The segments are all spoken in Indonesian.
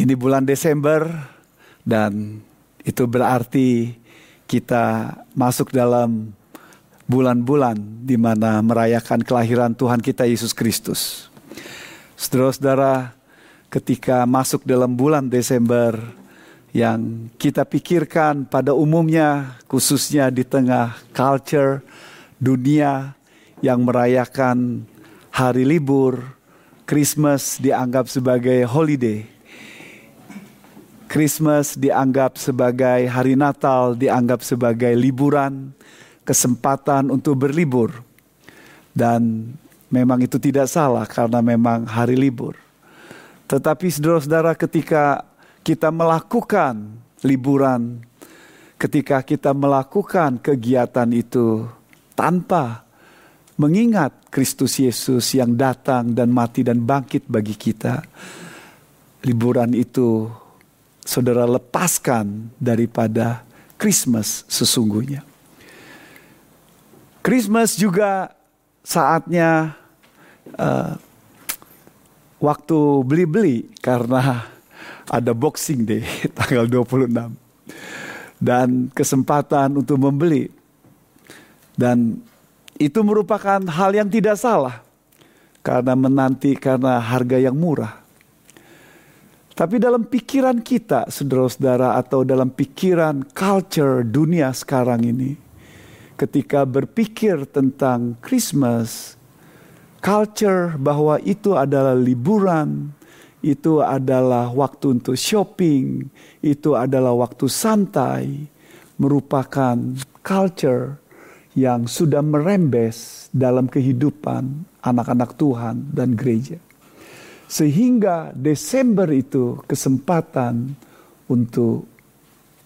Ini bulan Desember dan itu berarti kita masuk dalam bulan-bulan di mana merayakan kelahiran Tuhan kita Yesus Kristus. Saudara-saudara, ketika masuk dalam bulan Desember yang kita pikirkan pada umumnya khususnya di tengah culture dunia yang merayakan hari libur, Christmas dianggap sebagai holiday. Christmas dianggap sebagai hari Natal, dianggap sebagai liburan, kesempatan untuk berlibur. Dan memang itu tidak salah karena memang hari libur. Tetapi saudara-saudara ketika kita melakukan liburan, ketika kita melakukan kegiatan itu tanpa mengingat Kristus Yesus yang datang dan mati dan bangkit bagi kita, liburan itu saudara lepaskan daripada Christmas sesungguhnya. Christmas juga saatnya uh, waktu beli-beli karena ada Boxing Day tanggal 26 dan kesempatan untuk membeli dan itu merupakan hal yang tidak salah karena menanti karena harga yang murah. Tapi dalam pikiran kita, saudara-saudara, atau dalam pikiran culture dunia sekarang ini, ketika berpikir tentang Christmas, culture bahwa itu adalah liburan, itu adalah waktu untuk shopping, itu adalah waktu santai, merupakan culture yang sudah merembes dalam kehidupan anak-anak Tuhan dan gereja. Sehingga Desember itu kesempatan untuk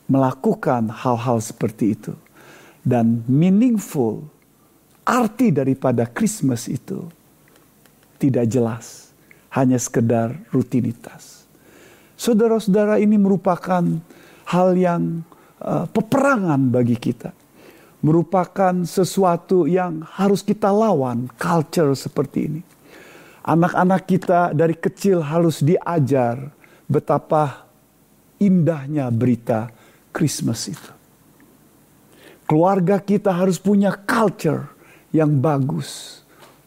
melakukan hal-hal seperti itu. Dan meaningful, arti daripada Christmas itu tidak jelas. Hanya sekedar rutinitas. Saudara-saudara ini merupakan hal yang uh, peperangan bagi kita merupakan sesuatu yang harus kita lawan, culture seperti ini. Anak-anak kita dari kecil harus diajar betapa indahnya berita Christmas itu. Keluarga kita harus punya culture yang bagus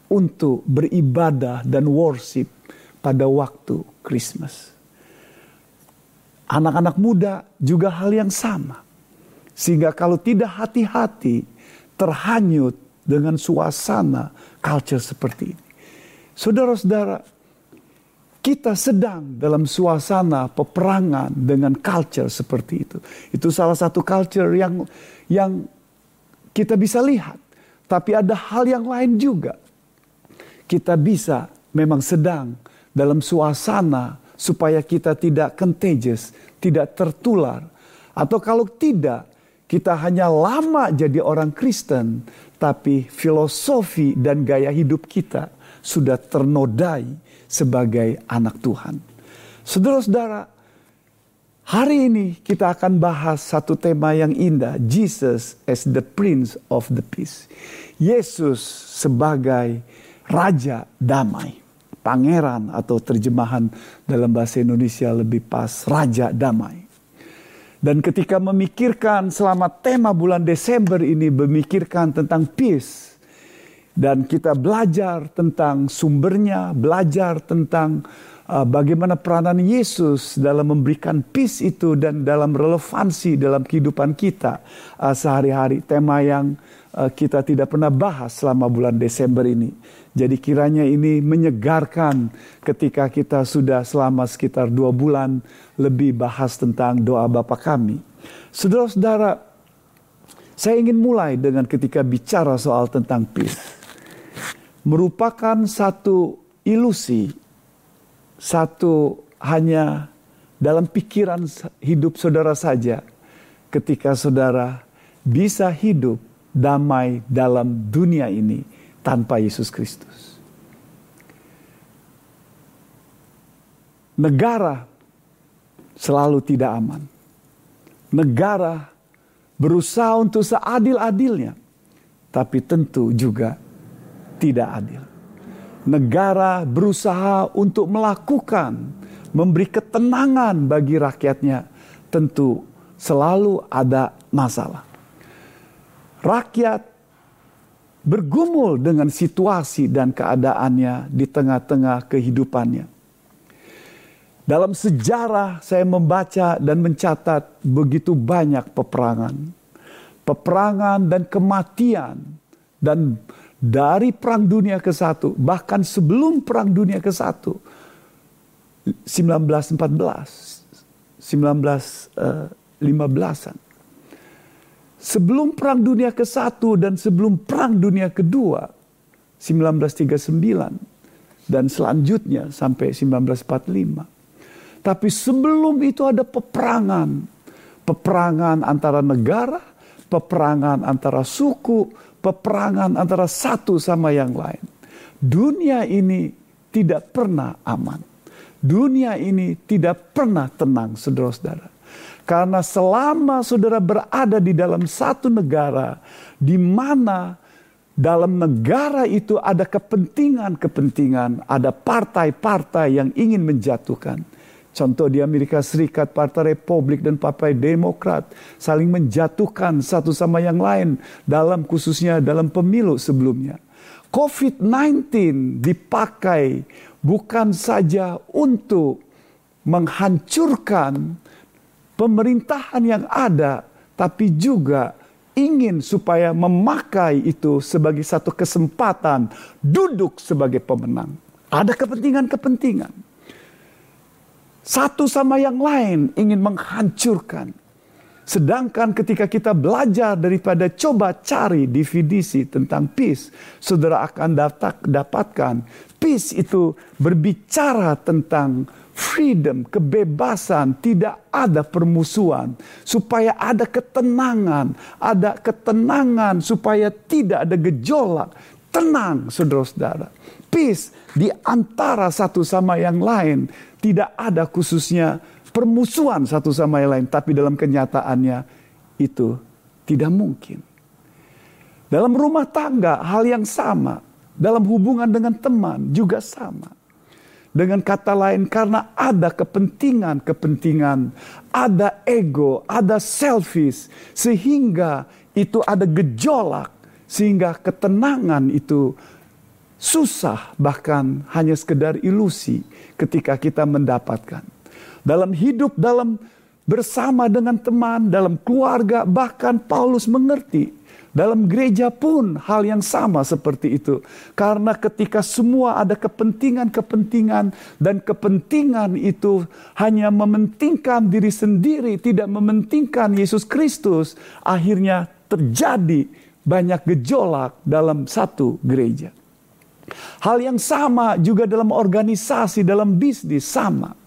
untuk beribadah dan worship pada waktu Christmas. Anak-anak muda juga hal yang sama sehingga kalau tidak hati-hati, terhanyut dengan suasana culture seperti ini. Saudara-saudara, kita sedang dalam suasana peperangan dengan culture seperti itu. Itu salah satu culture yang yang kita bisa lihat. Tapi ada hal yang lain juga. Kita bisa memang sedang dalam suasana supaya kita tidak contagious, tidak tertular. Atau kalau tidak, kita hanya lama jadi orang Kristen, tapi filosofi dan gaya hidup kita sudah ternodai sebagai anak Tuhan. Saudara-saudara, hari ini kita akan bahas satu tema yang indah, Jesus as the Prince of the Peace. Yesus sebagai Raja Damai. Pangeran atau terjemahan dalam bahasa Indonesia lebih pas Raja Damai. Dan ketika memikirkan selama tema bulan Desember ini memikirkan tentang peace. Dan kita belajar tentang sumbernya, belajar tentang uh, bagaimana peranan Yesus dalam memberikan peace itu dan dalam relevansi dalam kehidupan kita uh, sehari-hari. Tema yang uh, kita tidak pernah bahas selama bulan Desember ini. Jadi kiranya ini menyegarkan ketika kita sudah selama sekitar dua bulan lebih bahas tentang doa Bapa kami. Saudara-saudara, saya ingin mulai dengan ketika bicara soal tentang peace. Merupakan satu ilusi, satu hanya dalam pikiran hidup saudara saja ketika saudara bisa hidup damai dalam dunia ini tanpa Yesus Kristus. Negara selalu tidak aman. Negara berusaha untuk seadil-adilnya, tapi tentu juga tidak adil. Negara berusaha untuk melakukan memberi ketenangan bagi rakyatnya, tentu selalu ada masalah. Rakyat bergumul dengan situasi dan keadaannya di tengah-tengah kehidupannya. Dalam sejarah saya membaca dan mencatat begitu banyak peperangan. Peperangan dan kematian. Dan dari perang dunia ke-1, bahkan sebelum perang dunia ke-1, 1914, 1915-an. Sebelum perang dunia ke-1 dan sebelum perang dunia kedua, 1939, dan selanjutnya sampai 1945 tapi sebelum itu ada peperangan. Peperangan antara negara, peperangan antara suku, peperangan antara satu sama yang lain. Dunia ini tidak pernah aman. Dunia ini tidak pernah tenang, saudara-saudara. Karena selama saudara berada di dalam satu negara di mana dalam negara itu ada kepentingan-kepentingan, ada partai-partai yang ingin menjatuhkan Contoh di Amerika Serikat, Partai Republik dan Partai Demokrat saling menjatuhkan satu sama yang lain dalam khususnya dalam pemilu sebelumnya. COVID-19 dipakai bukan saja untuk menghancurkan pemerintahan yang ada, tapi juga ingin supaya memakai itu sebagai satu kesempatan duduk sebagai pemenang. Ada kepentingan-kepentingan satu sama yang lain ingin menghancurkan. Sedangkan ketika kita belajar daripada coba cari definisi tentang peace, saudara akan dapatkan peace itu berbicara tentang freedom, kebebasan, tidak ada permusuhan, supaya ada ketenangan, ada ketenangan supaya tidak ada gejolak, tenang saudara-saudara. Peace di antara satu sama yang lain tidak ada khususnya permusuhan satu sama yang lain, tapi dalam kenyataannya itu tidak mungkin. Dalam rumah tangga hal yang sama, dalam hubungan dengan teman juga sama. Dengan kata lain karena ada kepentingan-kepentingan, ada ego, ada selfish sehingga itu ada gejolak sehingga ketenangan itu susah bahkan hanya sekedar ilusi ketika kita mendapatkan. Dalam hidup, dalam bersama dengan teman, dalam keluarga, bahkan Paulus mengerti. Dalam gereja pun hal yang sama seperti itu. Karena ketika semua ada kepentingan-kepentingan dan kepentingan itu hanya mementingkan diri sendiri, tidak mementingkan Yesus Kristus, akhirnya terjadi banyak gejolak dalam satu gereja. Hal yang sama juga dalam organisasi, dalam bisnis sama.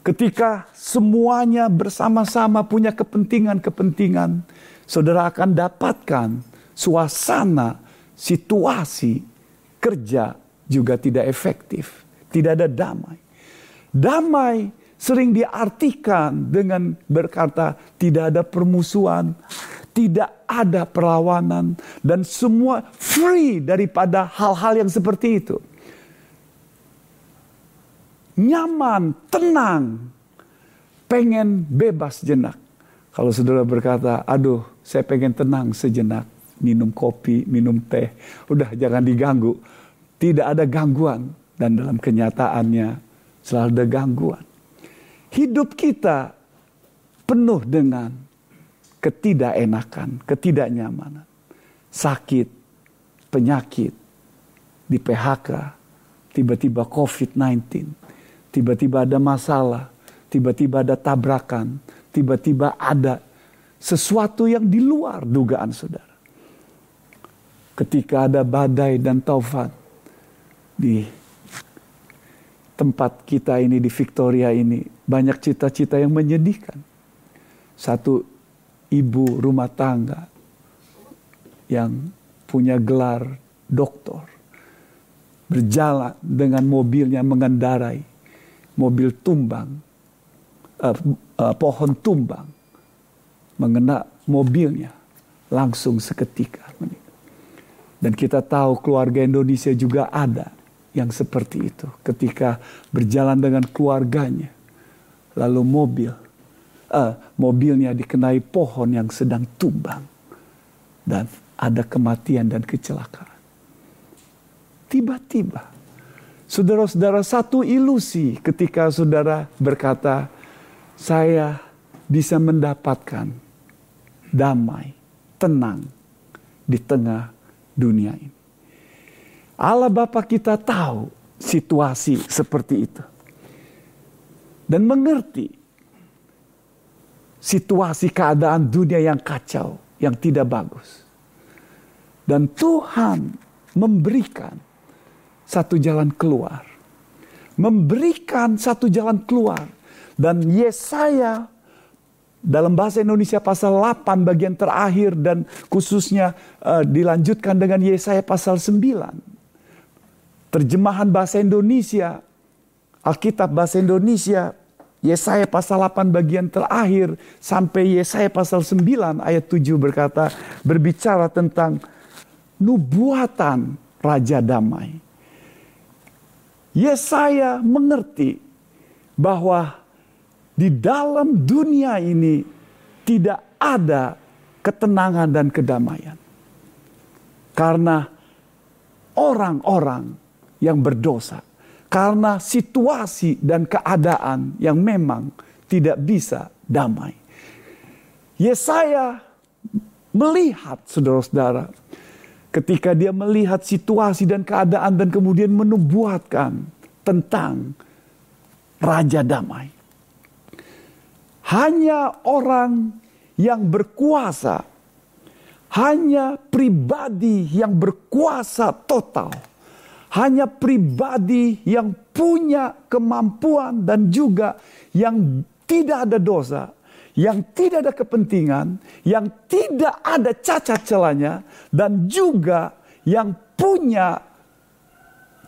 Ketika semuanya bersama-sama punya kepentingan-kepentingan, saudara akan dapatkan suasana, situasi kerja juga tidak efektif, tidak ada damai. Damai sering diartikan dengan berkata tidak ada permusuhan, tidak ada perlawanan dan semua free daripada hal-hal yang seperti itu. Nyaman, tenang, pengen bebas jenak. Kalau saudara berkata, aduh saya pengen tenang sejenak, minum kopi, minum teh, udah jangan diganggu. Tidak ada gangguan dan dalam kenyataannya selalu ada gangguan. Hidup kita penuh dengan ketidakenakan, ketidaknyamanan, sakit, penyakit, di PHK, tiba-tiba COVID-19, tiba-tiba ada masalah, tiba-tiba ada tabrakan, tiba-tiba ada sesuatu yang di luar dugaan saudara. Ketika ada badai dan taufan di tempat kita ini di Victoria ini, banyak cita-cita yang menyedihkan. Satu ibu rumah tangga yang punya gelar doktor berjalan dengan mobilnya mengendarai mobil tumbang uh, uh, pohon tumbang mengena mobilnya langsung seketika dan kita tahu keluarga Indonesia juga ada yang seperti itu ketika berjalan dengan keluarganya. Lalu mobil, uh, mobilnya dikenai pohon yang sedang tumbang. Dan ada kematian dan kecelakaan. Tiba-tiba, saudara-saudara satu ilusi ketika saudara berkata, saya bisa mendapatkan damai, tenang di tengah dunia ini. Allah Bapa kita tahu situasi seperti itu. Dan mengerti situasi keadaan dunia yang kacau, yang tidak bagus. Dan Tuhan memberikan satu jalan keluar. Memberikan satu jalan keluar. Dan Yesaya dalam bahasa Indonesia pasal 8 bagian terakhir dan khususnya uh, dilanjutkan dengan Yesaya pasal 9 terjemahan bahasa Indonesia, Alkitab bahasa Indonesia, Yesaya pasal 8 bagian terakhir sampai Yesaya pasal 9 ayat 7 berkata berbicara tentang nubuatan raja damai. Yesaya mengerti bahwa di dalam dunia ini tidak ada ketenangan dan kedamaian. Karena orang-orang yang berdosa. Karena situasi dan keadaan yang memang tidak bisa damai. Yesaya melihat saudara-saudara. Ketika dia melihat situasi dan keadaan dan kemudian menubuatkan tentang Raja Damai. Hanya orang yang berkuasa, hanya pribadi yang berkuasa total. Hanya pribadi yang punya kemampuan dan juga yang tidak ada dosa, yang tidak ada kepentingan, yang tidak ada cacat celanya, dan juga yang punya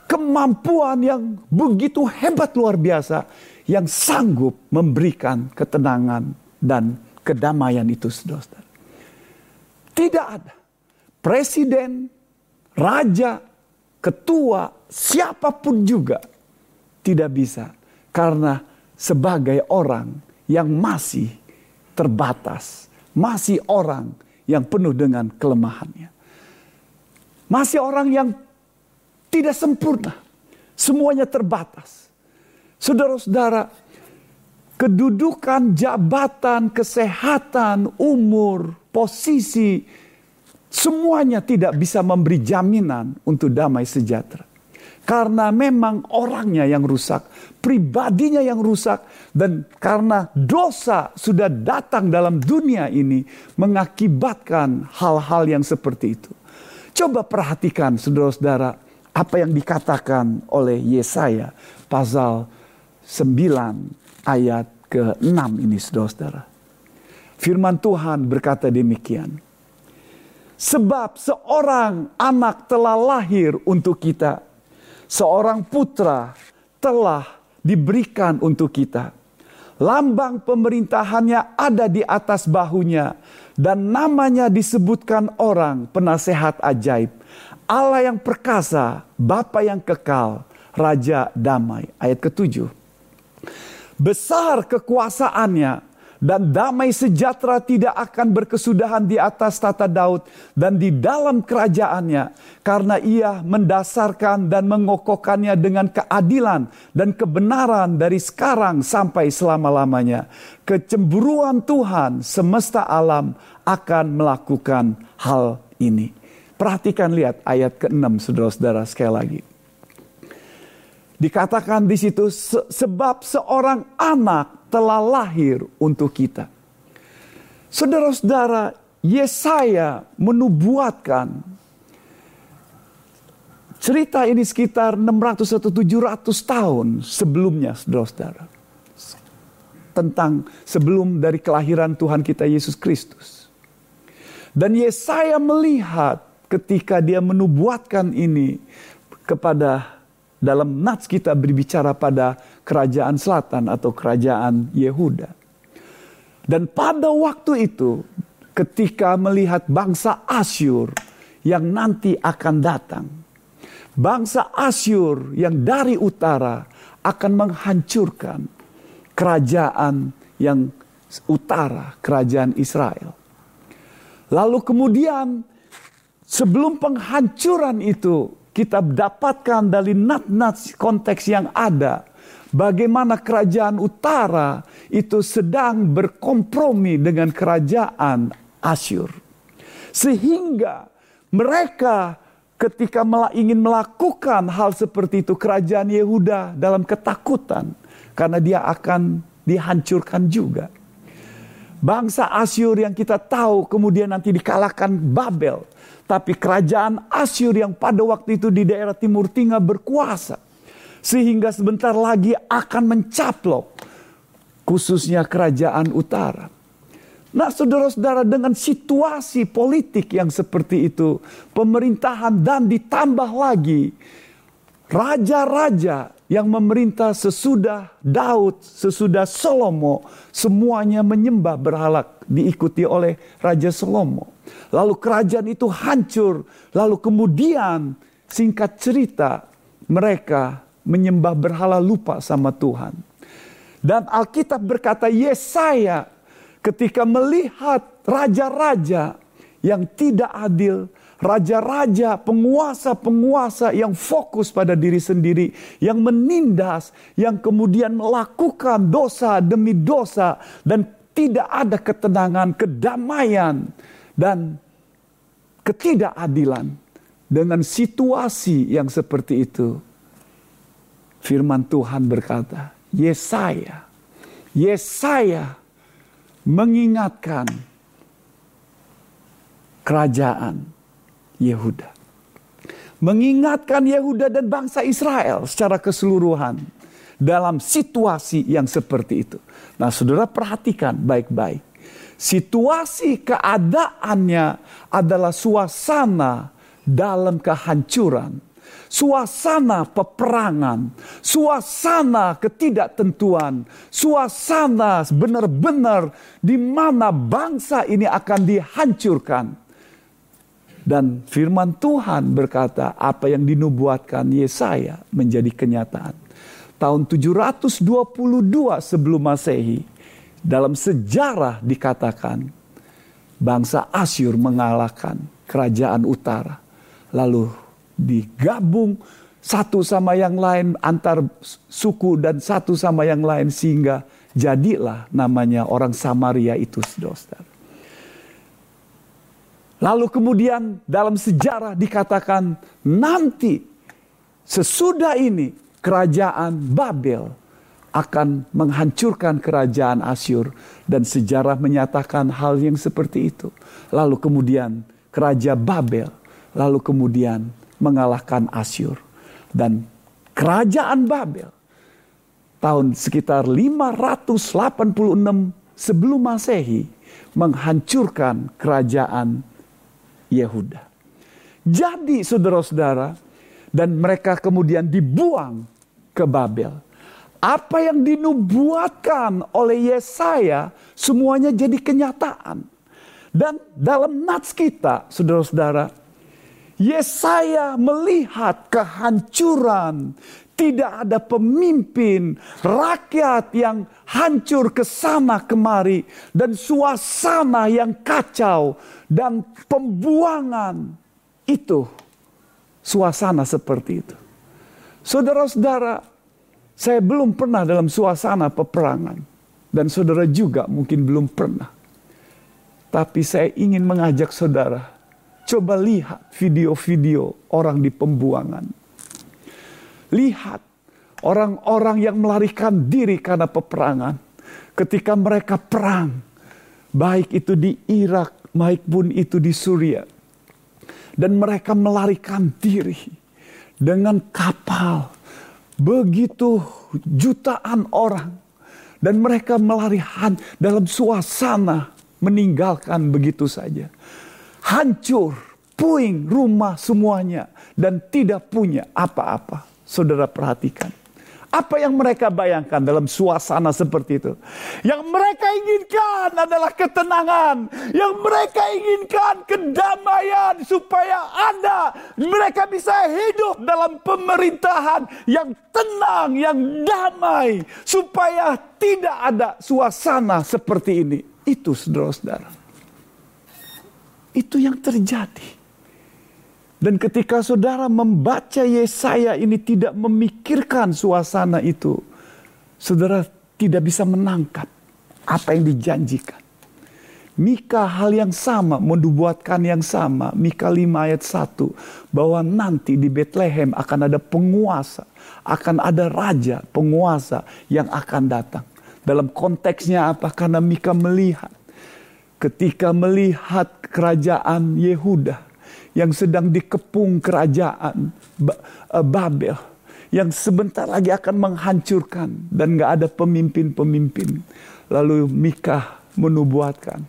kemampuan yang begitu hebat luar biasa, yang sanggup memberikan ketenangan dan kedamaian itu, saudara. Tidak ada presiden, raja, ketua, siapa pun juga tidak bisa. Karena sebagai orang yang masih terbatas, masih orang yang penuh dengan kelemahannya. Masih orang yang tidak sempurna, semuanya terbatas. Saudara-saudara, kedudukan, jabatan, kesehatan, umur, posisi, Semuanya tidak bisa memberi jaminan untuk damai sejahtera. Karena memang orangnya yang rusak, pribadinya yang rusak, dan karena dosa sudah datang dalam dunia ini mengakibatkan hal-hal yang seperti itu. Coba perhatikan saudara-saudara apa yang dikatakan oleh Yesaya pasal 9 ayat ke-6 ini saudara-saudara. Firman Tuhan berkata demikian. Sebab seorang anak telah lahir untuk kita. Seorang putra telah diberikan untuk kita. Lambang pemerintahannya ada di atas bahunya. Dan namanya disebutkan orang penasehat ajaib. Allah yang perkasa, Bapa yang kekal, Raja damai. Ayat ketujuh. Besar kekuasaannya dan damai sejahtera tidak akan berkesudahan di atas tata Daud dan di dalam kerajaannya karena ia mendasarkan dan mengokohkannya dengan keadilan dan kebenaran dari sekarang sampai selama-lamanya. Kecemburuan Tuhan semesta alam akan melakukan hal ini. Perhatikan lihat ayat ke-6 saudara-saudara sekali lagi. Dikatakan di situ sebab seorang anak telah lahir untuk kita. Saudara-saudara, Yesaya menubuatkan cerita ini sekitar 600 atau 700 tahun sebelumnya, saudara-saudara. Tentang sebelum dari kelahiran Tuhan kita Yesus Kristus. Dan Yesaya melihat ketika dia menubuatkan ini kepada dalam nats kita berbicara pada kerajaan selatan atau kerajaan Yehuda. Dan pada waktu itu ketika melihat bangsa Asyur yang nanti akan datang. bangsa Asyur yang dari utara akan menghancurkan kerajaan yang utara, kerajaan Israel. Lalu kemudian sebelum penghancuran itu kita dapatkan dari nat-nat konteks yang ada bagaimana kerajaan utara itu sedang berkompromi dengan kerajaan Asyur. Sehingga mereka ketika ingin melakukan hal seperti itu kerajaan Yehuda dalam ketakutan karena dia akan dihancurkan juga. Bangsa Asyur yang kita tahu kemudian nanti dikalahkan Babel. Tapi kerajaan Asyur yang pada waktu itu di daerah Timur Tengah berkuasa. Sehingga sebentar lagi akan mencaplok khususnya kerajaan utara. Nah saudara-saudara dengan situasi politik yang seperti itu. Pemerintahan dan ditambah lagi raja-raja yang memerintah sesudah Daud, sesudah Salomo, semuanya menyembah berhala diikuti oleh Raja Salomo. Lalu kerajaan itu hancur, lalu kemudian singkat cerita mereka menyembah berhala lupa sama Tuhan. Dan Alkitab berkata Yesaya ketika melihat raja-raja yang tidak adil, raja-raja, penguasa-penguasa yang fokus pada diri sendiri, yang menindas, yang kemudian melakukan dosa demi dosa, dan tidak ada ketenangan, kedamaian, dan ketidakadilan dengan situasi yang seperti itu. Firman Tuhan berkata, Yesaya, Yesaya mengingatkan kerajaan Yehuda. Mengingatkan Yehuda dan bangsa Israel secara keseluruhan dalam situasi yang seperti itu. Nah, saudara perhatikan baik-baik. Situasi keadaannya adalah suasana dalam kehancuran, suasana peperangan, suasana ketidaktentuan, suasana benar-benar di mana bangsa ini akan dihancurkan. Dan firman Tuhan berkata apa yang dinubuatkan Yesaya menjadi kenyataan. Tahun 722 sebelum Masehi dalam sejarah dikatakan bangsa Asyur mengalahkan kerajaan utara. Lalu digabung satu sama yang lain antar suku dan satu sama yang lain sehingga jadilah namanya orang Samaria itu saudara. Lalu kemudian dalam sejarah dikatakan nanti sesudah ini kerajaan Babel akan menghancurkan kerajaan Asyur dan sejarah menyatakan hal yang seperti itu. Lalu kemudian kerajaan Babel lalu kemudian mengalahkan Asyur dan kerajaan Babel tahun sekitar 586 sebelum Masehi menghancurkan kerajaan Yehuda. Jadi saudara-saudara, dan mereka kemudian dibuang ke Babel. Apa yang dinubuatkan oleh Yesaya semuanya jadi kenyataan. Dan dalam nats kita, saudara-saudara, Yesaya melihat kehancuran, tidak ada pemimpin, rakyat yang hancur ke sana kemari, dan suasana yang kacau, dan pembuangan. Itu suasana seperti itu. Saudara-saudara, saya belum pernah dalam suasana peperangan. Dan saudara juga mungkin belum pernah. Tapi saya ingin mengajak saudara, coba lihat video-video orang di pembuangan Lihat orang-orang yang melarikan diri karena peperangan. Ketika mereka perang, baik itu di Irak, baik itu di Suria. Dan mereka melarikan diri dengan kapal. Begitu jutaan orang. Dan mereka melarikan dalam suasana meninggalkan begitu saja. Hancur, puing rumah semuanya. Dan tidak punya apa-apa. Saudara perhatikan. Apa yang mereka bayangkan dalam suasana seperti itu? Yang mereka inginkan adalah ketenangan. Yang mereka inginkan kedamaian supaya Anda mereka bisa hidup dalam pemerintahan yang tenang, yang damai supaya tidak ada suasana seperti ini. Itu saudara-saudara. Itu yang terjadi. Dan ketika saudara membaca Yesaya ini tidak memikirkan suasana itu, saudara tidak bisa menangkap apa yang dijanjikan. Mika hal yang sama, mendubuatkan yang sama. Mika 5 ayat 1. Bahwa nanti di Bethlehem akan ada penguasa. Akan ada raja, penguasa yang akan datang. Dalam konteksnya apa? Karena Mika melihat. Ketika melihat kerajaan Yehuda yang sedang dikepung kerajaan eh, Babel yang sebentar lagi akan menghancurkan dan gak ada pemimpin-pemimpin. Lalu Mika menubuatkan,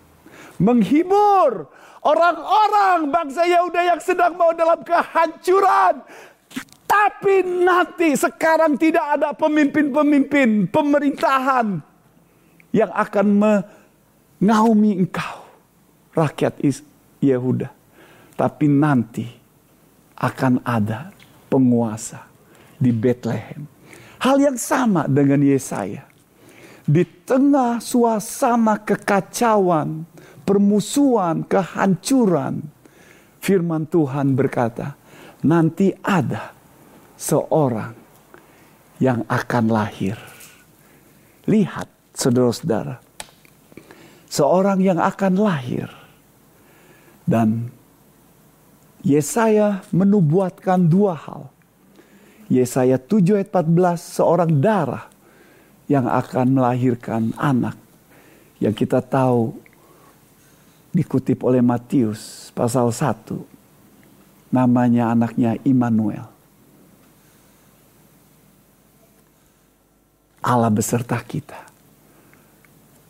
menghibur orang-orang bangsa Yehuda yang sedang mau dalam kehancuran. Tapi nanti sekarang tidak ada pemimpin-pemimpin pemerintahan yang akan mengaumi engkau, rakyat Yehuda. Tapi nanti akan ada penguasa di Bethlehem. Hal yang sama dengan Yesaya. Di tengah suasana kekacauan, permusuhan, kehancuran, firman Tuhan berkata, nanti ada seorang yang akan lahir. Lihat, saudara-saudara, seorang yang akan lahir dan Yesaya menubuatkan dua hal. Yesaya 7 ayat 14 seorang darah yang akan melahirkan anak. Yang kita tahu dikutip oleh Matius pasal 1. Namanya anaknya Immanuel. Allah beserta kita.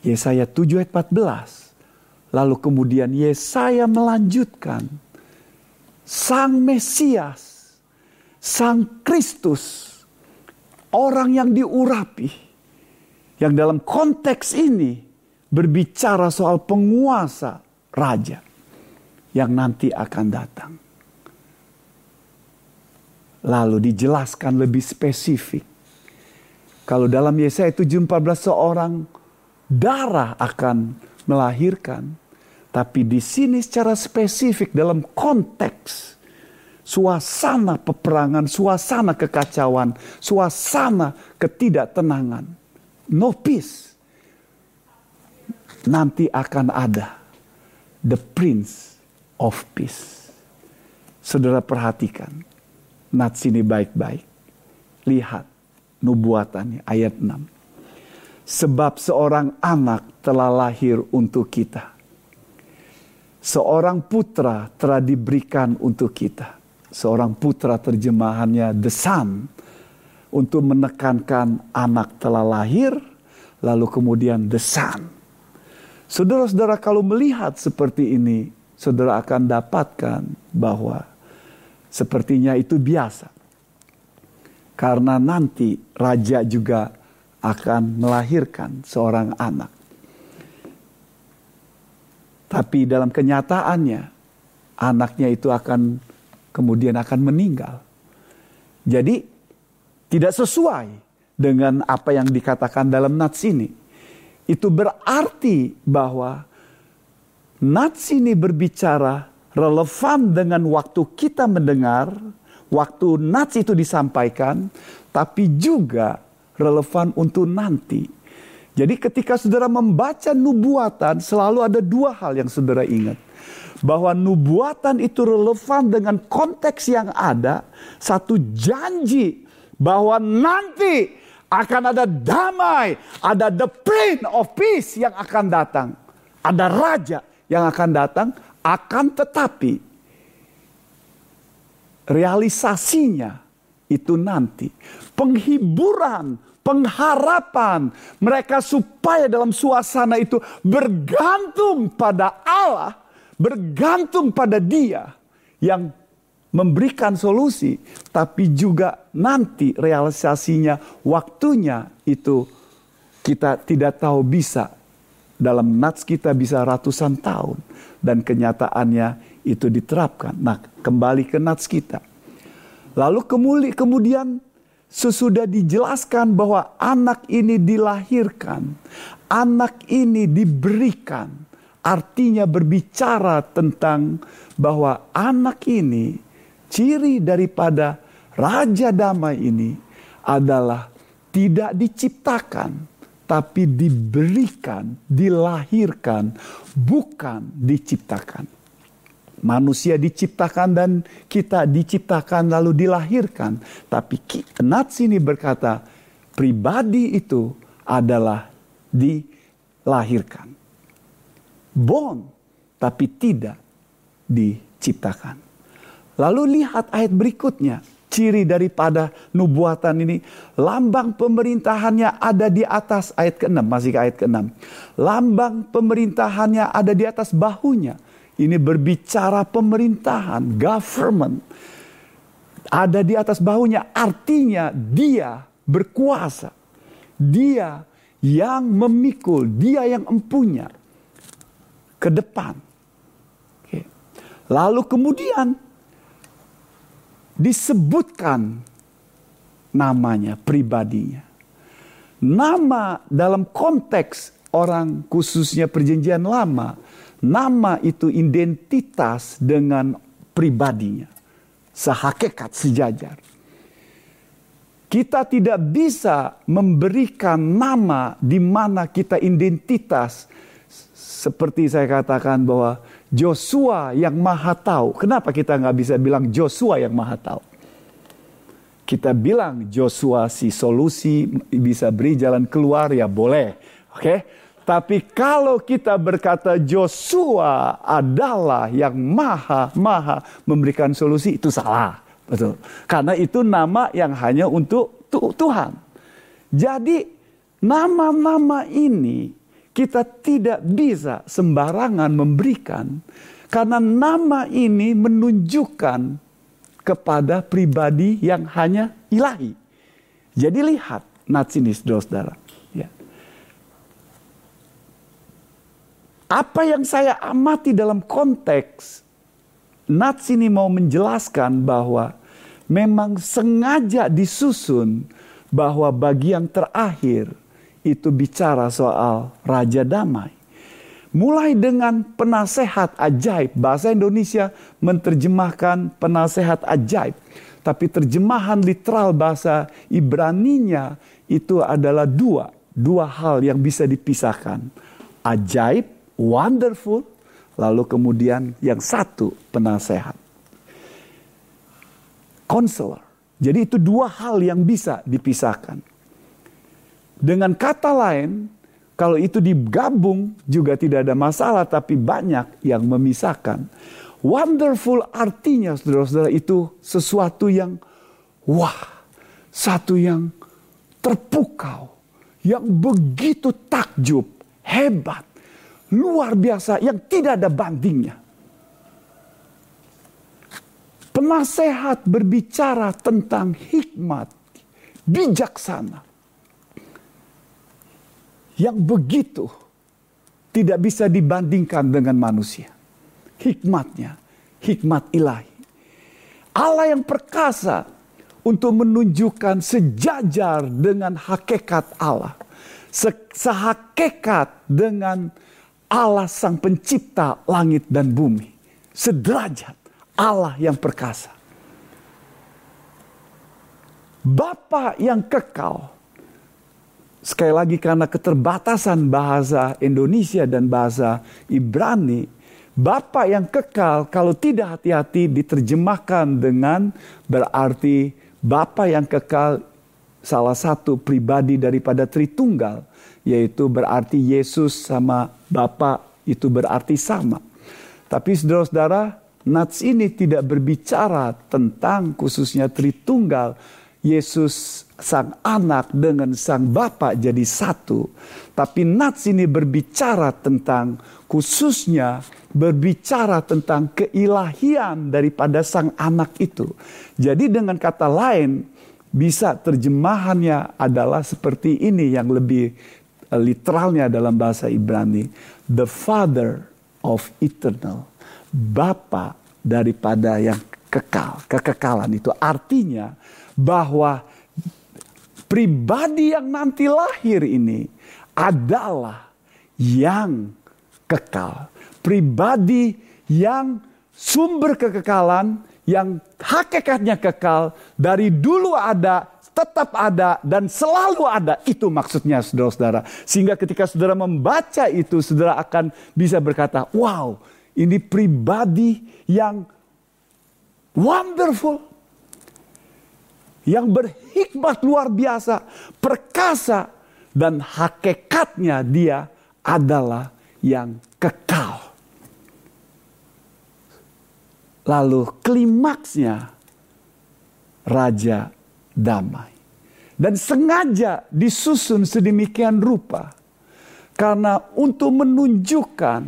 Yesaya 7 ayat 14. Lalu kemudian Yesaya melanjutkan Sang Mesias, Sang Kristus, orang yang diurapi, yang dalam konteks ini berbicara soal penguasa raja yang nanti akan datang. Lalu dijelaskan lebih spesifik. Kalau dalam Yesaya 7:14 seorang darah akan melahirkan tapi di sini secara spesifik dalam konteks suasana peperangan, suasana kekacauan, suasana ketidaktenangan. No peace. Nanti akan ada the prince of peace. Saudara perhatikan. Nats ini baik-baik. Lihat nubuatannya ayat 6. Sebab seorang anak telah lahir untuk kita seorang putra telah diberikan untuk kita. Seorang putra terjemahannya the son untuk menekankan anak telah lahir lalu kemudian the son. Saudara-saudara kalau melihat seperti ini, saudara akan dapatkan bahwa sepertinya itu biasa. Karena nanti raja juga akan melahirkan seorang anak. Tapi dalam kenyataannya anaknya itu akan kemudian akan meninggal. Jadi tidak sesuai dengan apa yang dikatakan dalam nats ini. Itu berarti bahwa nats ini berbicara relevan dengan waktu kita mendengar, waktu nats itu disampaikan, tapi juga relevan untuk nanti jadi ketika saudara membaca nubuatan selalu ada dua hal yang saudara ingat. Bahwa nubuatan itu relevan dengan konteks yang ada. Satu janji bahwa nanti akan ada damai. Ada the prince of peace yang akan datang. Ada raja yang akan datang. Akan tetapi realisasinya itu nanti. Penghiburan, pengharapan mereka supaya dalam suasana itu bergantung pada Allah, bergantung pada Dia yang memberikan solusi, tapi juga nanti realisasinya, waktunya itu kita tidak tahu bisa. Dalam nats kita bisa ratusan tahun dan kenyataannya itu diterapkan. Nah, kembali ke nats kita. Lalu kemudian sesudah dijelaskan bahwa anak ini dilahirkan, anak ini diberikan, artinya berbicara tentang bahwa anak ini ciri daripada raja damai ini adalah tidak diciptakan tapi diberikan, dilahirkan, bukan diciptakan. Manusia diciptakan dan kita diciptakan lalu dilahirkan. Tapi Nats ini berkata pribadi itu adalah dilahirkan. Born tapi tidak diciptakan. Lalu lihat ayat berikutnya. Ciri daripada nubuatan ini. Lambang pemerintahannya ada di atas ayat ke-6. Masih ke ayat ke-6. Lambang pemerintahannya ada di atas bahunya. Ini berbicara pemerintahan, government. Ada di atas bahunya. Artinya dia berkuasa. Dia yang memikul. Dia yang empunya. Ke depan. Lalu kemudian disebutkan namanya, pribadinya. Nama dalam konteks orang khususnya perjanjian lama, nama itu identitas dengan pribadinya. Sehakikat sejajar. Kita tidak bisa memberikan nama di mana kita identitas seperti saya katakan bahwa Joshua yang maha tahu. Kenapa kita nggak bisa bilang Joshua yang maha tahu? Kita bilang Joshua si solusi bisa beri jalan keluar ya boleh. Oke. Okay? Tapi kalau kita berkata Joshua adalah yang maha maha memberikan solusi itu salah. Betul. Karena itu nama yang hanya untuk Tuhan. Jadi nama-nama ini kita tidak bisa sembarangan memberikan karena nama ini menunjukkan kepada pribadi yang hanya ilahi. Jadi lihat nats ini saudara-saudara. Ya. Apa yang saya amati dalam konteks nats ini mau menjelaskan bahwa memang sengaja disusun bahwa bagian terakhir itu bicara soal raja damai. Mulai dengan penasehat ajaib. Bahasa Indonesia menerjemahkan penasehat ajaib. Tapi terjemahan literal bahasa Ibraninya itu adalah dua. Dua hal yang bisa dipisahkan. Ajaib, wonderful. Lalu kemudian yang satu penasehat. Counselor. Jadi itu dua hal yang bisa dipisahkan. Dengan kata lain, kalau itu digabung juga tidak ada masalah, tapi banyak yang memisahkan. Wonderful artinya, saudara-saudara, itu sesuatu yang wah, satu yang terpukau, yang begitu takjub, hebat, luar biasa, yang tidak ada bandingnya. Penasehat berbicara tentang hikmat, bijaksana yang begitu tidak bisa dibandingkan dengan manusia. Hikmatnya, hikmat ilahi. Allah yang perkasa untuk menunjukkan sejajar dengan hakikat Allah. Se sehakikat dengan Allah sang pencipta langit dan bumi. Sederajat Allah yang perkasa. Bapa yang kekal sekali lagi karena keterbatasan bahasa Indonesia dan bahasa Ibrani, Bapak yang kekal kalau tidak hati-hati diterjemahkan dengan berarti Bapak yang kekal salah satu pribadi daripada Tritunggal, yaitu berarti Yesus sama Bapak itu berarti sama. Tapi saudara-saudara, Nats ini tidak berbicara tentang khususnya Tritunggal Yesus sang anak dengan sang Bapa jadi satu. Tapi Nats ini berbicara tentang khususnya berbicara tentang keilahian daripada sang anak itu. Jadi dengan kata lain bisa terjemahannya adalah seperti ini yang lebih literalnya dalam bahasa Ibrani. The Father of Eternal. Bapa daripada yang kekal. Kekekalan itu artinya bahwa pribadi yang nanti lahir ini adalah yang kekal. Pribadi yang sumber kekekalan, yang hakikatnya kekal, dari dulu ada, tetap ada, dan selalu ada. Itu maksudnya saudara-saudara. Sehingga ketika saudara membaca itu, saudara akan bisa berkata, wow, ini pribadi yang wonderful yang berhikmat luar biasa, perkasa, dan hakikatnya dia adalah yang kekal. Lalu klimaksnya Raja Damai. Dan sengaja disusun sedemikian rupa. Karena untuk menunjukkan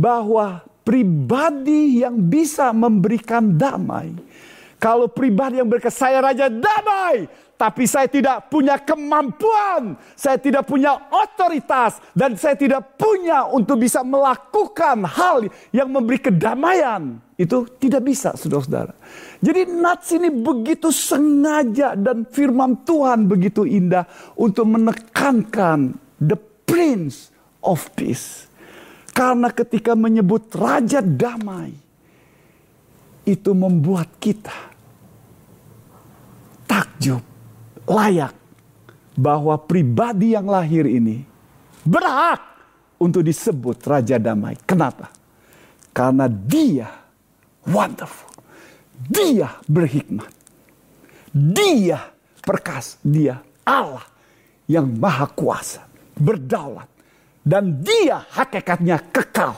bahwa pribadi yang bisa memberikan damai kalau pribadi yang berkata, saya raja damai. Tapi saya tidak punya kemampuan. Saya tidak punya otoritas. Dan saya tidak punya untuk bisa melakukan hal yang memberi kedamaian. Itu tidak bisa saudara-saudara. Jadi Nats ini begitu sengaja dan firman Tuhan begitu indah. Untuk menekankan the prince of peace. Karena ketika menyebut raja damai itu membuat kita takjub, layak bahwa pribadi yang lahir ini berhak untuk disebut Raja Damai. Kenapa? Karena dia wonderful. Dia berhikmat. Dia perkas. Dia Allah yang maha kuasa. Berdaulat. Dan dia hakikatnya kekal.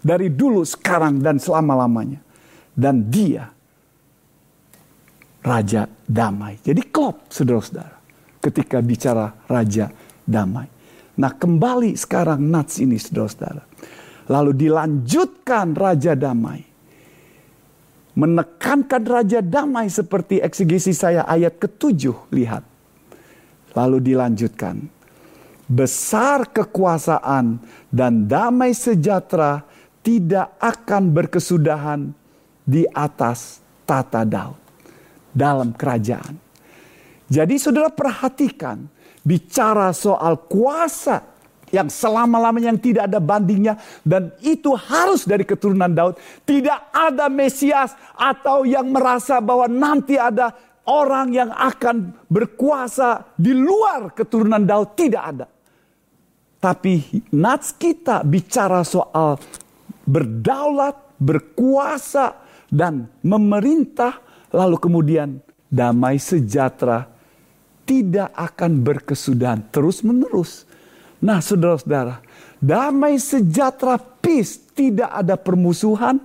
Dari dulu, sekarang, dan selama-lamanya dan dia raja damai. Jadi klop saudara-saudara ketika bicara raja damai. Nah kembali sekarang Nats ini saudara-saudara. Lalu dilanjutkan raja damai. Menekankan raja damai seperti eksegesi saya ayat ketujuh lihat. Lalu dilanjutkan. Besar kekuasaan dan damai sejahtera tidak akan berkesudahan di atas tata Daud dalam kerajaan. Jadi saudara perhatikan bicara soal kuasa yang selama-lamanya yang tidak ada bandingnya dan itu harus dari keturunan Daud. Tidak ada Mesias atau yang merasa bahwa nanti ada orang yang akan berkuasa di luar keturunan Daud tidak ada. Tapi nats kita bicara soal berdaulat, berkuasa, dan memerintah lalu kemudian damai sejahtera tidak akan berkesudahan terus menerus. Nah saudara-saudara, damai sejahtera peace tidak ada permusuhan,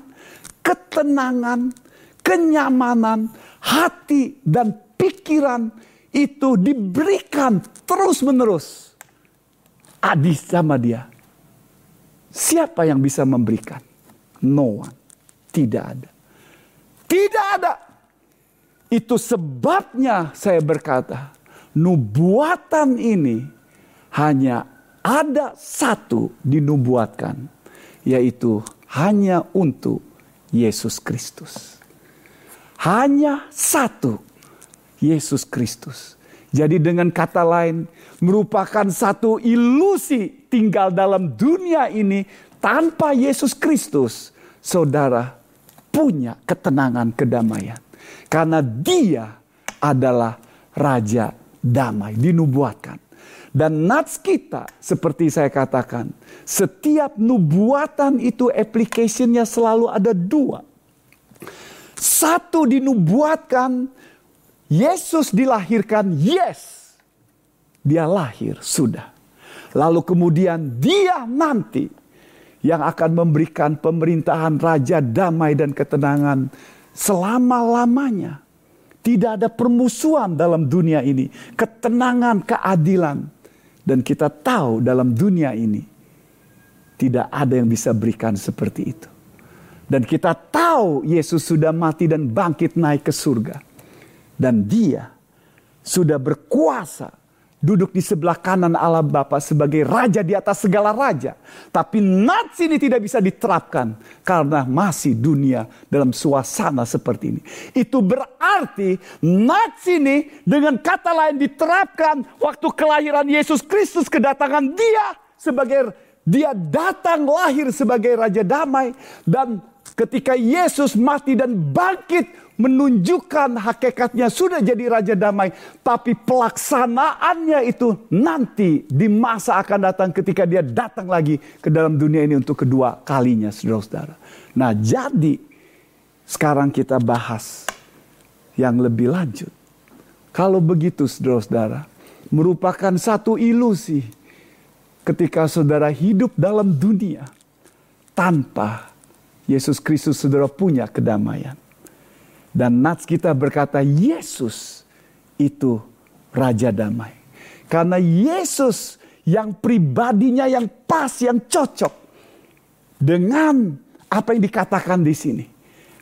ketenangan, kenyamanan, hati dan pikiran itu diberikan terus menerus. Adis sama dia. Siapa yang bisa memberikan? No one. Tidak ada. Tidak ada. Itu sebabnya saya berkata, nubuatan ini hanya ada satu dinubuatkan, yaitu hanya untuk Yesus Kristus. Hanya satu Yesus Kristus. Jadi dengan kata lain merupakan satu ilusi tinggal dalam dunia ini tanpa Yesus Kristus. Saudara punya ketenangan kedamaian. Karena dia adalah Raja Damai, dinubuatkan. Dan nats kita, seperti saya katakan, setiap nubuatan itu applicationnya selalu ada dua. Satu dinubuatkan, Yesus dilahirkan, yes. Dia lahir, sudah. Lalu kemudian dia nanti yang akan memberikan pemerintahan raja damai dan ketenangan selama-lamanya. Tidak ada permusuhan dalam dunia ini, ketenangan, keadilan. Dan kita tahu dalam dunia ini tidak ada yang bisa berikan seperti itu. Dan kita tahu Yesus sudah mati dan bangkit naik ke surga. Dan dia sudah berkuasa duduk di sebelah kanan Allah Bapa sebagai raja di atas segala raja. Tapi nats ini tidak bisa diterapkan karena masih dunia dalam suasana seperti ini. Itu berarti nats ini dengan kata lain diterapkan waktu kelahiran Yesus Kristus kedatangan dia sebagai dia datang lahir sebagai raja damai dan ketika Yesus mati dan bangkit menunjukkan hakikatnya sudah jadi raja damai, tapi pelaksanaannya itu nanti di masa akan datang ketika dia datang lagi ke dalam dunia ini untuk kedua kalinya, saudara-saudara. Nah, jadi sekarang kita bahas yang lebih lanjut. Kalau begitu, saudara-saudara, merupakan satu ilusi ketika saudara hidup dalam dunia tanpa Yesus Kristus saudara punya kedamaian. Dan nats kita berkata Yesus itu Raja Damai. Karena Yesus yang pribadinya yang pas, yang cocok dengan apa yang dikatakan di sini.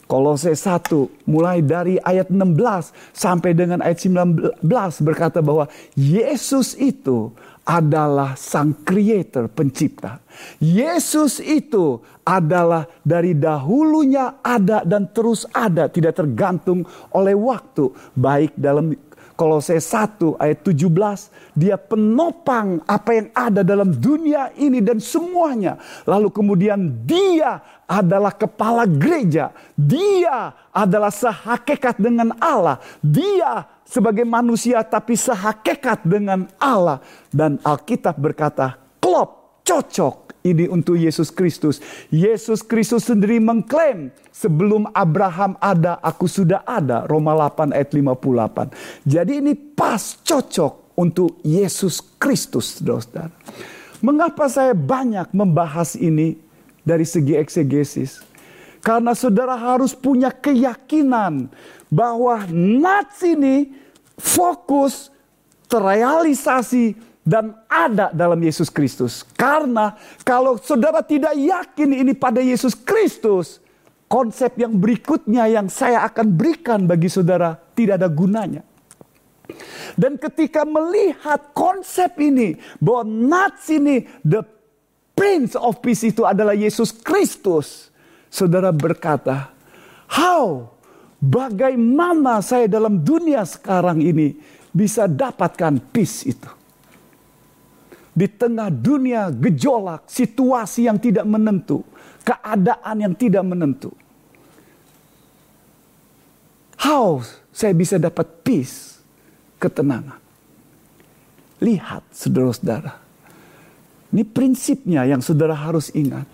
Kolose 1 mulai dari ayat 16 sampai dengan ayat 19 berkata bahwa Yesus itu adalah sang creator, pencipta. Yesus itu adalah dari dahulunya ada dan terus ada, tidak tergantung oleh waktu, baik dalam Kolose 1 ayat 17, dia penopang apa yang ada dalam dunia ini dan semuanya. Lalu kemudian dia adalah kepala gereja. Dia adalah sehakikat dengan Allah. Dia sebagai manusia tapi sehakikat dengan Allah. Dan Alkitab berkata, klop, cocok ini untuk Yesus Kristus. Yesus Kristus sendiri mengklaim, sebelum Abraham ada, aku sudah ada. Roma 8 ayat 58. Jadi ini pas cocok untuk Yesus Kristus, saudara Mengapa saya banyak membahas ini dari segi eksegesis? Karena saudara harus punya keyakinan bahwa nats ini fokus, terrealisasi, dan ada dalam Yesus Kristus. Karena kalau saudara tidak yakin ini pada Yesus Kristus, konsep yang berikutnya yang saya akan berikan bagi saudara tidak ada gunanya. Dan ketika melihat konsep ini, bahwa Nats ini, the Prince of Peace itu adalah Yesus Kristus. Saudara berkata, how Bagaimana saya dalam dunia sekarang ini bisa dapatkan peace itu? Di tengah dunia gejolak, situasi yang tidak menentu, keadaan yang tidak menentu. How saya bisa dapat peace, ketenangan? Lihat saudara-saudara. Ini prinsipnya yang saudara harus ingat.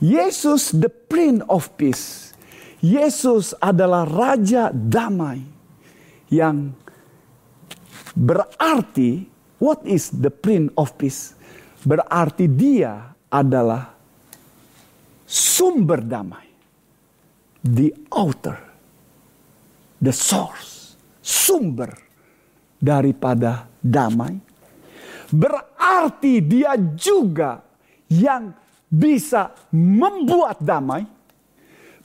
Yesus the Prince of Peace Yesus adalah raja damai yang berarti what is the prince of peace? Berarti dia adalah sumber damai. The author, the source, sumber daripada damai. Berarti dia juga yang bisa membuat damai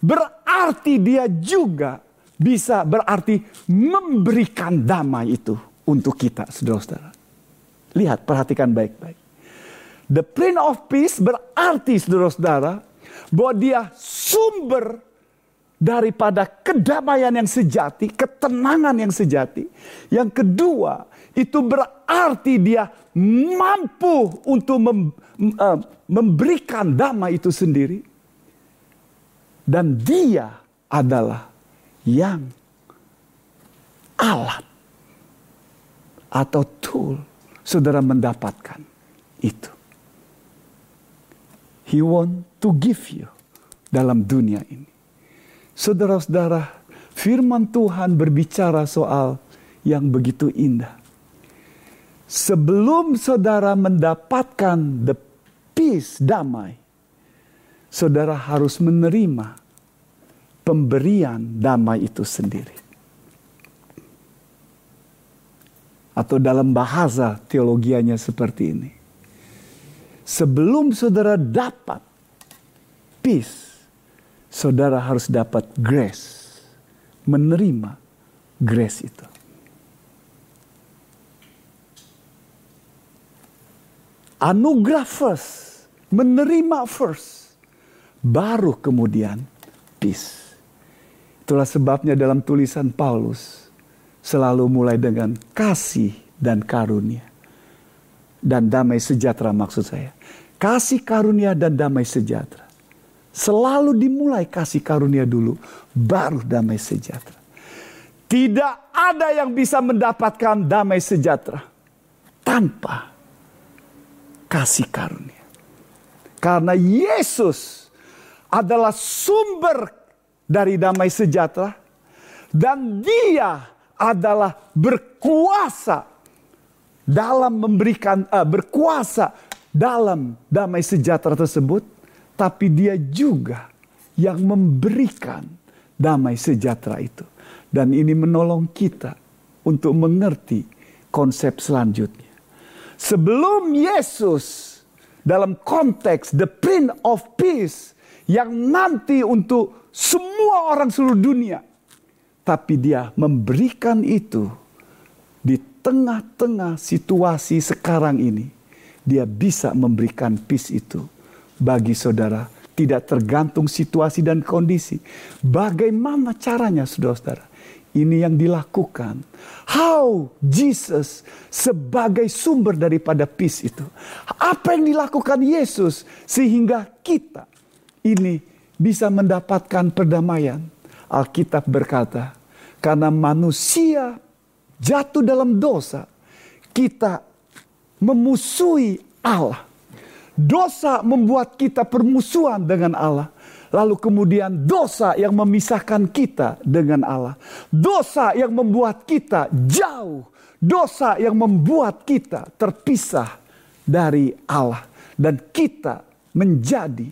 berarti dia juga bisa berarti memberikan damai itu untuk kita, saudara-saudara. Lihat, perhatikan baik-baik. The Prince of Peace berarti, saudara-saudara, bahwa dia sumber daripada kedamaian yang sejati, ketenangan yang sejati. Yang kedua, itu berarti dia mampu untuk mem, uh, memberikan damai itu sendiri. Dan dia adalah yang alat atau tool saudara mendapatkan itu. He want to give you dalam dunia ini. Saudara-saudara, firman Tuhan berbicara soal yang begitu indah. Sebelum saudara mendapatkan the peace, damai, saudara harus menerima pemberian damai itu sendiri. Atau dalam bahasa teologianya seperti ini. Sebelum saudara dapat peace, saudara harus dapat grace. Menerima grace itu. Anugerah first, menerima first, baru kemudian peace. Itulah sebabnya dalam tulisan Paulus selalu mulai dengan kasih dan karunia. Dan damai sejahtera maksud saya. Kasih karunia dan damai sejahtera. Selalu dimulai kasih karunia dulu, baru damai sejahtera. Tidak ada yang bisa mendapatkan damai sejahtera tanpa kasih karunia. Karena Yesus adalah sumber dari damai sejahtera dan dia adalah berkuasa dalam memberikan uh, berkuasa dalam damai sejahtera tersebut tapi dia juga yang memberikan damai sejahtera itu dan ini menolong kita untuk mengerti konsep selanjutnya sebelum Yesus dalam konteks the Prince of Peace yang nanti untuk semua orang seluruh dunia. Tapi dia memberikan itu di tengah-tengah situasi sekarang ini. Dia bisa memberikan peace itu bagi saudara. Tidak tergantung situasi dan kondisi. Bagaimana caranya saudara-saudara? Ini yang dilakukan. How Jesus sebagai sumber daripada peace itu. Apa yang dilakukan Yesus sehingga kita ini bisa mendapatkan perdamaian. Alkitab berkata, karena manusia jatuh dalam dosa, kita memusuhi Allah. Dosa membuat kita permusuhan dengan Allah. Lalu kemudian dosa yang memisahkan kita dengan Allah. Dosa yang membuat kita jauh. Dosa yang membuat kita terpisah dari Allah. Dan kita menjadi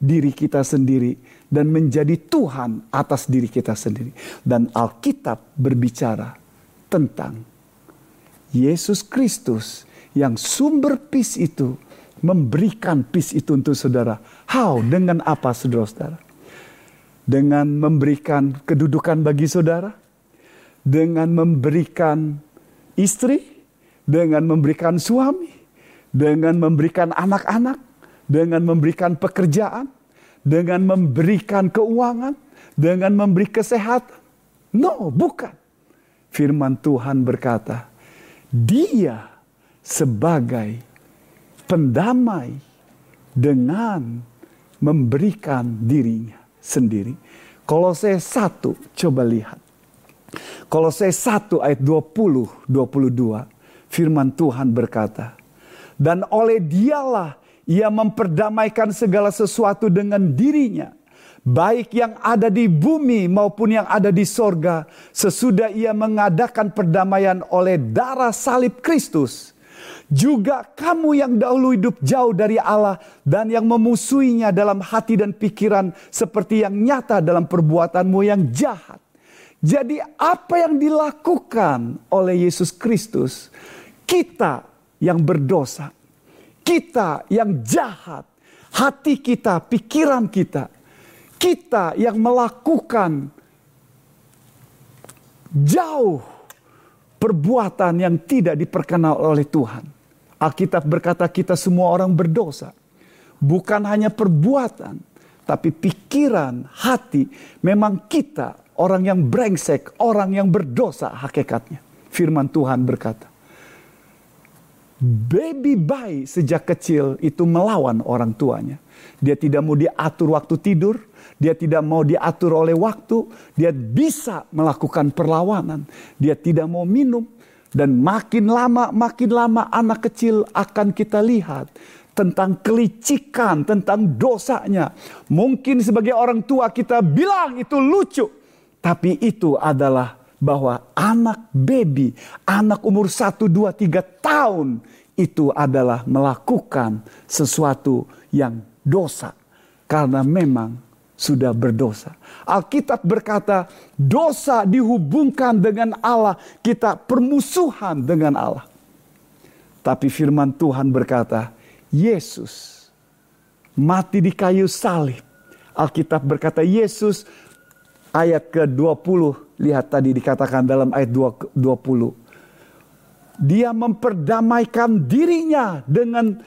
diri kita sendiri. Dan menjadi Tuhan atas diri kita sendiri. Dan Alkitab berbicara tentang Yesus Kristus yang sumber peace itu memberikan peace itu untuk saudara. How? Dengan apa saudara-saudara? Dengan memberikan kedudukan bagi saudara? Dengan memberikan istri? Dengan memberikan suami? Dengan memberikan anak-anak? Dengan memberikan pekerjaan? Dengan memberikan keuangan? Dengan memberi kesehatan? No, bukan. Firman Tuhan berkata, dia sebagai pendamai dengan memberikan dirinya sendiri. Kolose 1 coba lihat. Kolose 1 ayat 20 22 firman Tuhan berkata, "Dan oleh dialah ia memperdamaikan segala sesuatu dengan dirinya." baik yang ada di bumi maupun yang ada di sorga, sesudah ia mengadakan perdamaian oleh darah salib Kristus juga kamu yang dahulu hidup jauh dari Allah dan yang memusuhinya dalam hati dan pikiran seperti yang nyata dalam perbuatanmu yang jahat. Jadi apa yang dilakukan oleh Yesus Kristus, kita yang berdosa, kita yang jahat, hati kita, pikiran kita, kita yang melakukan jauh perbuatan yang tidak diperkenal oleh Tuhan Alkitab berkata kita semua orang berdosa. Bukan hanya perbuatan, tapi pikiran, hati. Memang kita orang yang brengsek, orang yang berdosa hakikatnya. Firman Tuhan berkata. Baby bayi sejak kecil itu melawan orang tuanya. Dia tidak mau diatur waktu tidur, dia tidak mau diatur oleh waktu, dia bisa melakukan perlawanan, dia tidak mau minum, dan makin lama, makin lama anak kecil akan kita lihat tentang kelicikan, tentang dosanya. Mungkin sebagai orang tua kita bilang itu lucu. Tapi itu adalah bahwa anak baby, anak umur 1, 2, 3 tahun itu adalah melakukan sesuatu yang dosa. Karena memang sudah berdosa. Alkitab berkata, dosa dihubungkan dengan Allah, kita permusuhan dengan Allah. Tapi firman Tuhan berkata, Yesus mati di kayu salib. Alkitab berkata, Yesus ayat ke-20, lihat tadi dikatakan dalam ayat 20. Dia memperdamaikan dirinya dengan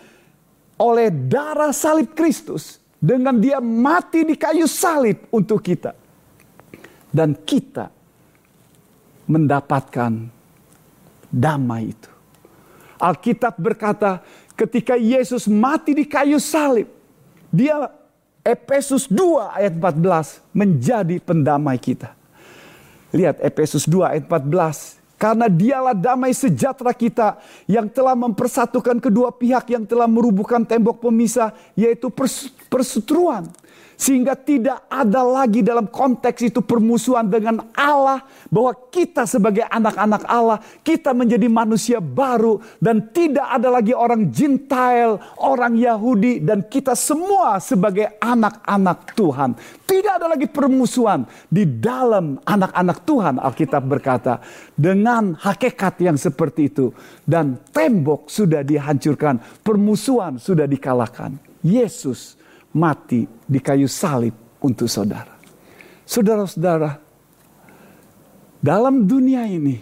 oleh darah salib Kristus dengan dia mati di kayu salib untuk kita. Dan kita mendapatkan damai itu. Alkitab berkata ketika Yesus mati di kayu salib. Dia Efesus 2 ayat 14 menjadi pendamai kita. Lihat Efesus 2 ayat 14. Karena dialah damai sejahtera kita yang telah mempersatukan kedua pihak yang telah merubuhkan tembok pemisah yaitu perseteruan. Sehingga tidak ada lagi dalam konteks itu permusuhan dengan Allah. Bahwa kita sebagai anak-anak Allah, kita menjadi manusia baru. Dan tidak ada lagi orang Gentile, orang Yahudi. Dan kita semua sebagai anak-anak Tuhan. Tidak ada lagi permusuhan di dalam anak-anak Tuhan. Alkitab berkata, dengan hakikat yang seperti itu. Dan tembok sudah dihancurkan, permusuhan sudah dikalahkan. Yesus mati di kayu salib untuk saudara. Saudara-saudara, dalam dunia ini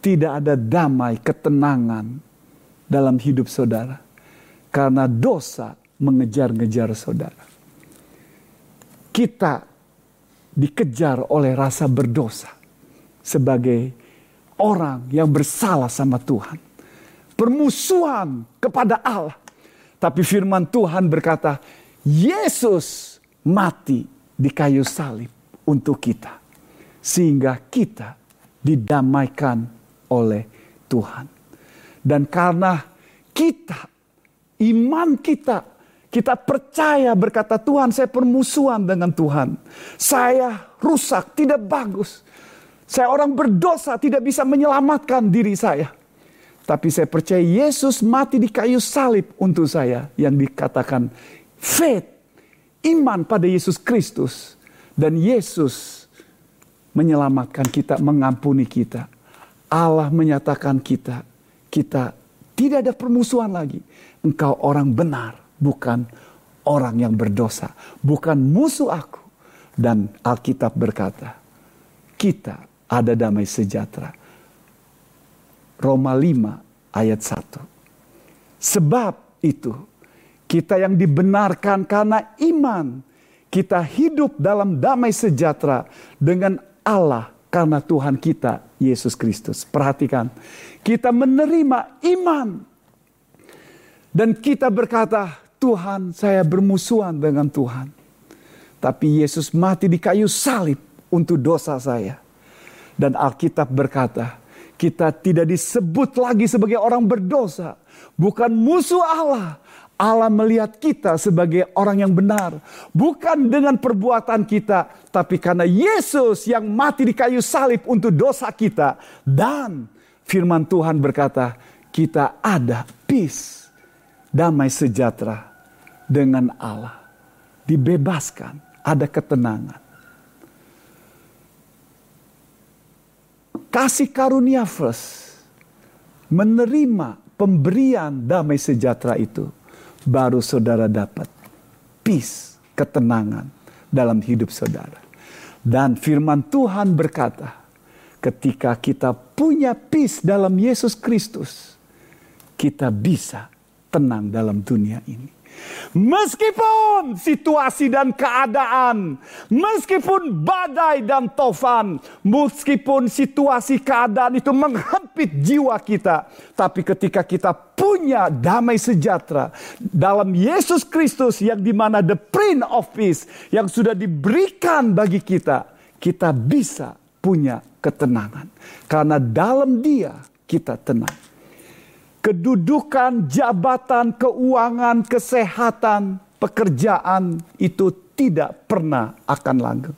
tidak ada damai, ketenangan dalam hidup saudara. Karena dosa mengejar-ngejar saudara. Kita dikejar oleh rasa berdosa sebagai orang yang bersalah sama Tuhan. Permusuhan kepada Allah. Tapi firman Tuhan berkata, Yesus mati di kayu salib untuk kita. Sehingga kita didamaikan oleh Tuhan. Dan karena kita, iman kita, kita percaya berkata Tuhan saya permusuhan dengan Tuhan. Saya rusak, tidak bagus. Saya orang berdosa, tidak bisa menyelamatkan diri saya. Tapi saya percaya Yesus mati di kayu salib untuk saya. Yang dikatakan faith, iman pada Yesus Kristus. Dan Yesus menyelamatkan kita, mengampuni kita. Allah menyatakan kita, kita tidak ada permusuhan lagi. Engkau orang benar, bukan orang yang berdosa. Bukan musuh aku. Dan Alkitab berkata, kita ada damai sejahtera. Roma 5 ayat 1. Sebab itu kita yang dibenarkan karena iman. Kita hidup dalam damai sejahtera dengan Allah karena Tuhan kita Yesus Kristus. Perhatikan, kita menerima iman. Dan kita berkata, Tuhan saya bermusuhan dengan Tuhan. Tapi Yesus mati di kayu salib untuk dosa saya. Dan Alkitab berkata, kita tidak disebut lagi sebagai orang berdosa. Bukan musuh Allah, Allah melihat kita sebagai orang yang benar. Bukan dengan perbuatan kita, tapi karena Yesus yang mati di kayu salib untuk dosa kita. Dan firman Tuhan berkata, kita ada peace, damai sejahtera dengan Allah. Dibebaskan, ada ketenangan. Kasih karunia first, menerima pemberian damai sejahtera itu baru saudara dapat peace, ketenangan dalam hidup saudara. Dan firman Tuhan berkata, ketika kita punya peace dalam Yesus Kristus, kita bisa tenang dalam dunia ini. Meskipun situasi dan keadaan, meskipun badai dan tofan, meskipun situasi keadaan itu menghempit jiwa kita, tapi ketika kita punya damai sejahtera dalam Yesus Kristus yang di mana the Prince of Peace yang sudah diberikan bagi kita, kita bisa punya ketenangan. Karena dalam Dia kita tenang kedudukan, jabatan, keuangan, kesehatan, pekerjaan itu tidak pernah akan langgeng.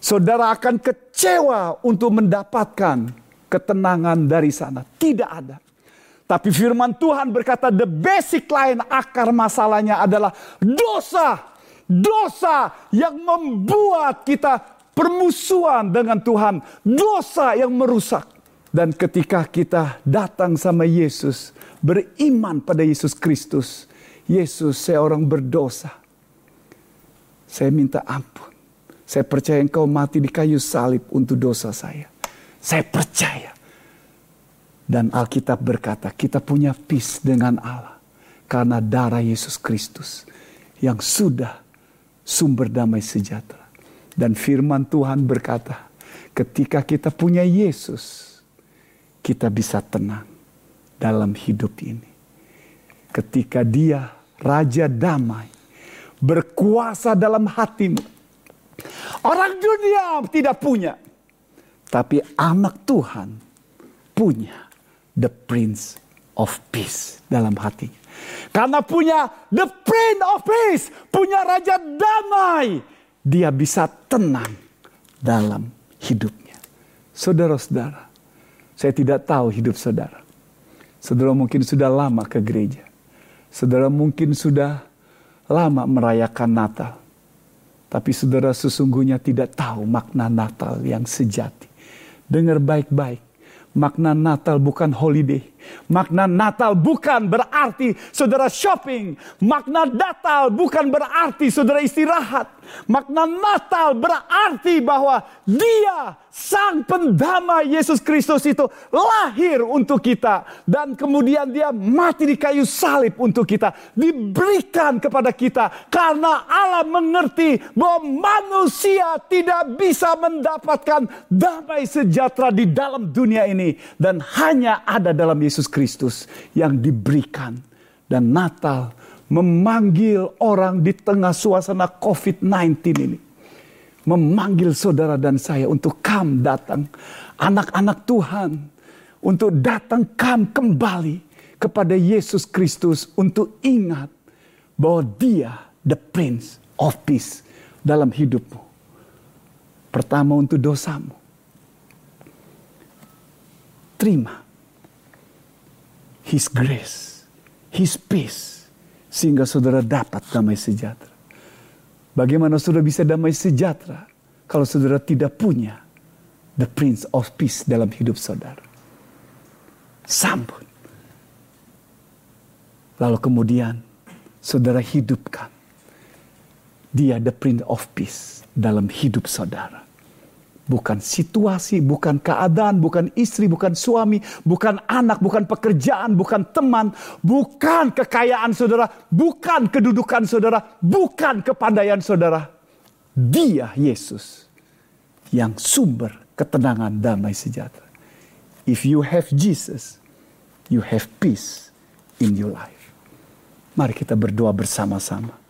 Saudara akan kecewa untuk mendapatkan ketenangan dari sana. Tidak ada. Tapi firman Tuhan berkata the basic line akar masalahnya adalah dosa. dosa yang membuat kita permusuhan dengan Tuhan, dosa yang merusak. Dan ketika kita datang sama Yesus, beriman pada Yesus Kristus, Yesus saya orang berdosa. Saya minta ampun. Saya percaya engkau mati di kayu salib untuk dosa saya. Saya percaya. Dan Alkitab berkata, kita punya peace dengan Allah. Karena darah Yesus Kristus yang sudah sumber damai sejahtera. Dan firman Tuhan berkata, ketika kita punya Yesus, kita bisa tenang dalam hidup ini. Ketika dia raja damai, berkuasa dalam hatimu. Orang dunia tidak punya. Tapi anak Tuhan punya the prince of peace dalam hatinya. Karena punya the prince of peace, punya raja damai, dia bisa tenang dalam hidupnya. Saudara-saudara, saya tidak tahu hidup saudara. Saudara mungkin sudah lama ke gereja. Saudara mungkin sudah lama merayakan Natal. Tapi saudara sesungguhnya tidak tahu makna Natal yang sejati. Dengar baik-baik. Makna Natal bukan holiday. Makna Natal bukan berarti saudara shopping. Makna Natal bukan berarti saudara istirahat. Makna Natal berarti bahwa dia sang pendamai Yesus Kristus itu lahir untuk kita. Dan kemudian dia mati di kayu salib untuk kita. Diberikan kepada kita. Karena Allah mengerti bahwa manusia tidak bisa mendapatkan damai sejahtera di dalam dunia ini. Dan hanya ada dalam Yesus Yesus Kristus yang diberikan. Dan Natal memanggil orang di tengah suasana COVID-19 ini. Memanggil saudara dan saya untuk kam datang. Anak-anak Tuhan. Untuk datang kam kembali kepada Yesus Kristus. Untuk ingat bahwa dia the Prince of Peace dalam hidupmu. Pertama untuk dosamu. Terima His grace, His peace, sehingga saudara dapat damai sejahtera. Bagaimana saudara bisa damai sejahtera kalau saudara tidak punya the Prince of Peace dalam hidup saudara? Sambut. Lalu kemudian saudara hidupkan dia the Prince of Peace dalam hidup saudara. Bukan situasi, bukan keadaan, bukan istri, bukan suami, bukan anak, bukan pekerjaan, bukan teman, bukan kekayaan saudara, bukan kedudukan saudara, bukan kepandaian saudara. Dia Yesus yang sumber ketenangan damai sejahtera. If you have Jesus, you have peace in your life. Mari kita berdoa bersama-sama.